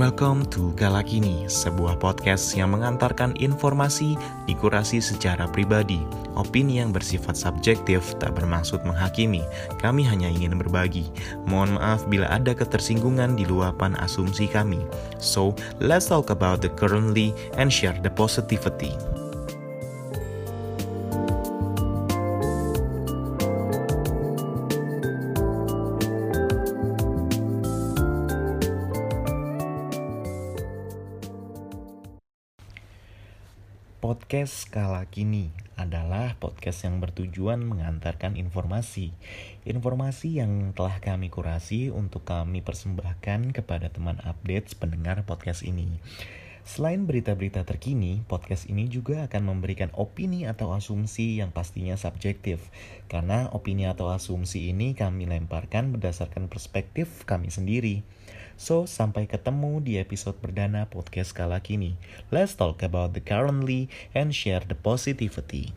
Welcome to Galakini, sebuah podcast yang mengantarkan informasi dikurasi secara pribadi. Opini yang bersifat subjektif tak bermaksud menghakimi, kami hanya ingin berbagi. Mohon maaf bila ada ketersinggungan di luapan asumsi kami. So, let's talk about the currently and share the positivity. Podcast skala kini adalah podcast yang bertujuan mengantarkan informasi. Informasi yang telah kami kurasi untuk kami persembahkan kepada teman update pendengar podcast ini. Selain berita-berita terkini, podcast ini juga akan memberikan opini atau asumsi yang pastinya subjektif. Karena opini atau asumsi ini kami lemparkan berdasarkan perspektif kami sendiri. So, sampai ketemu di episode perdana podcast kala kini. Let's talk about the currently and share the positivity.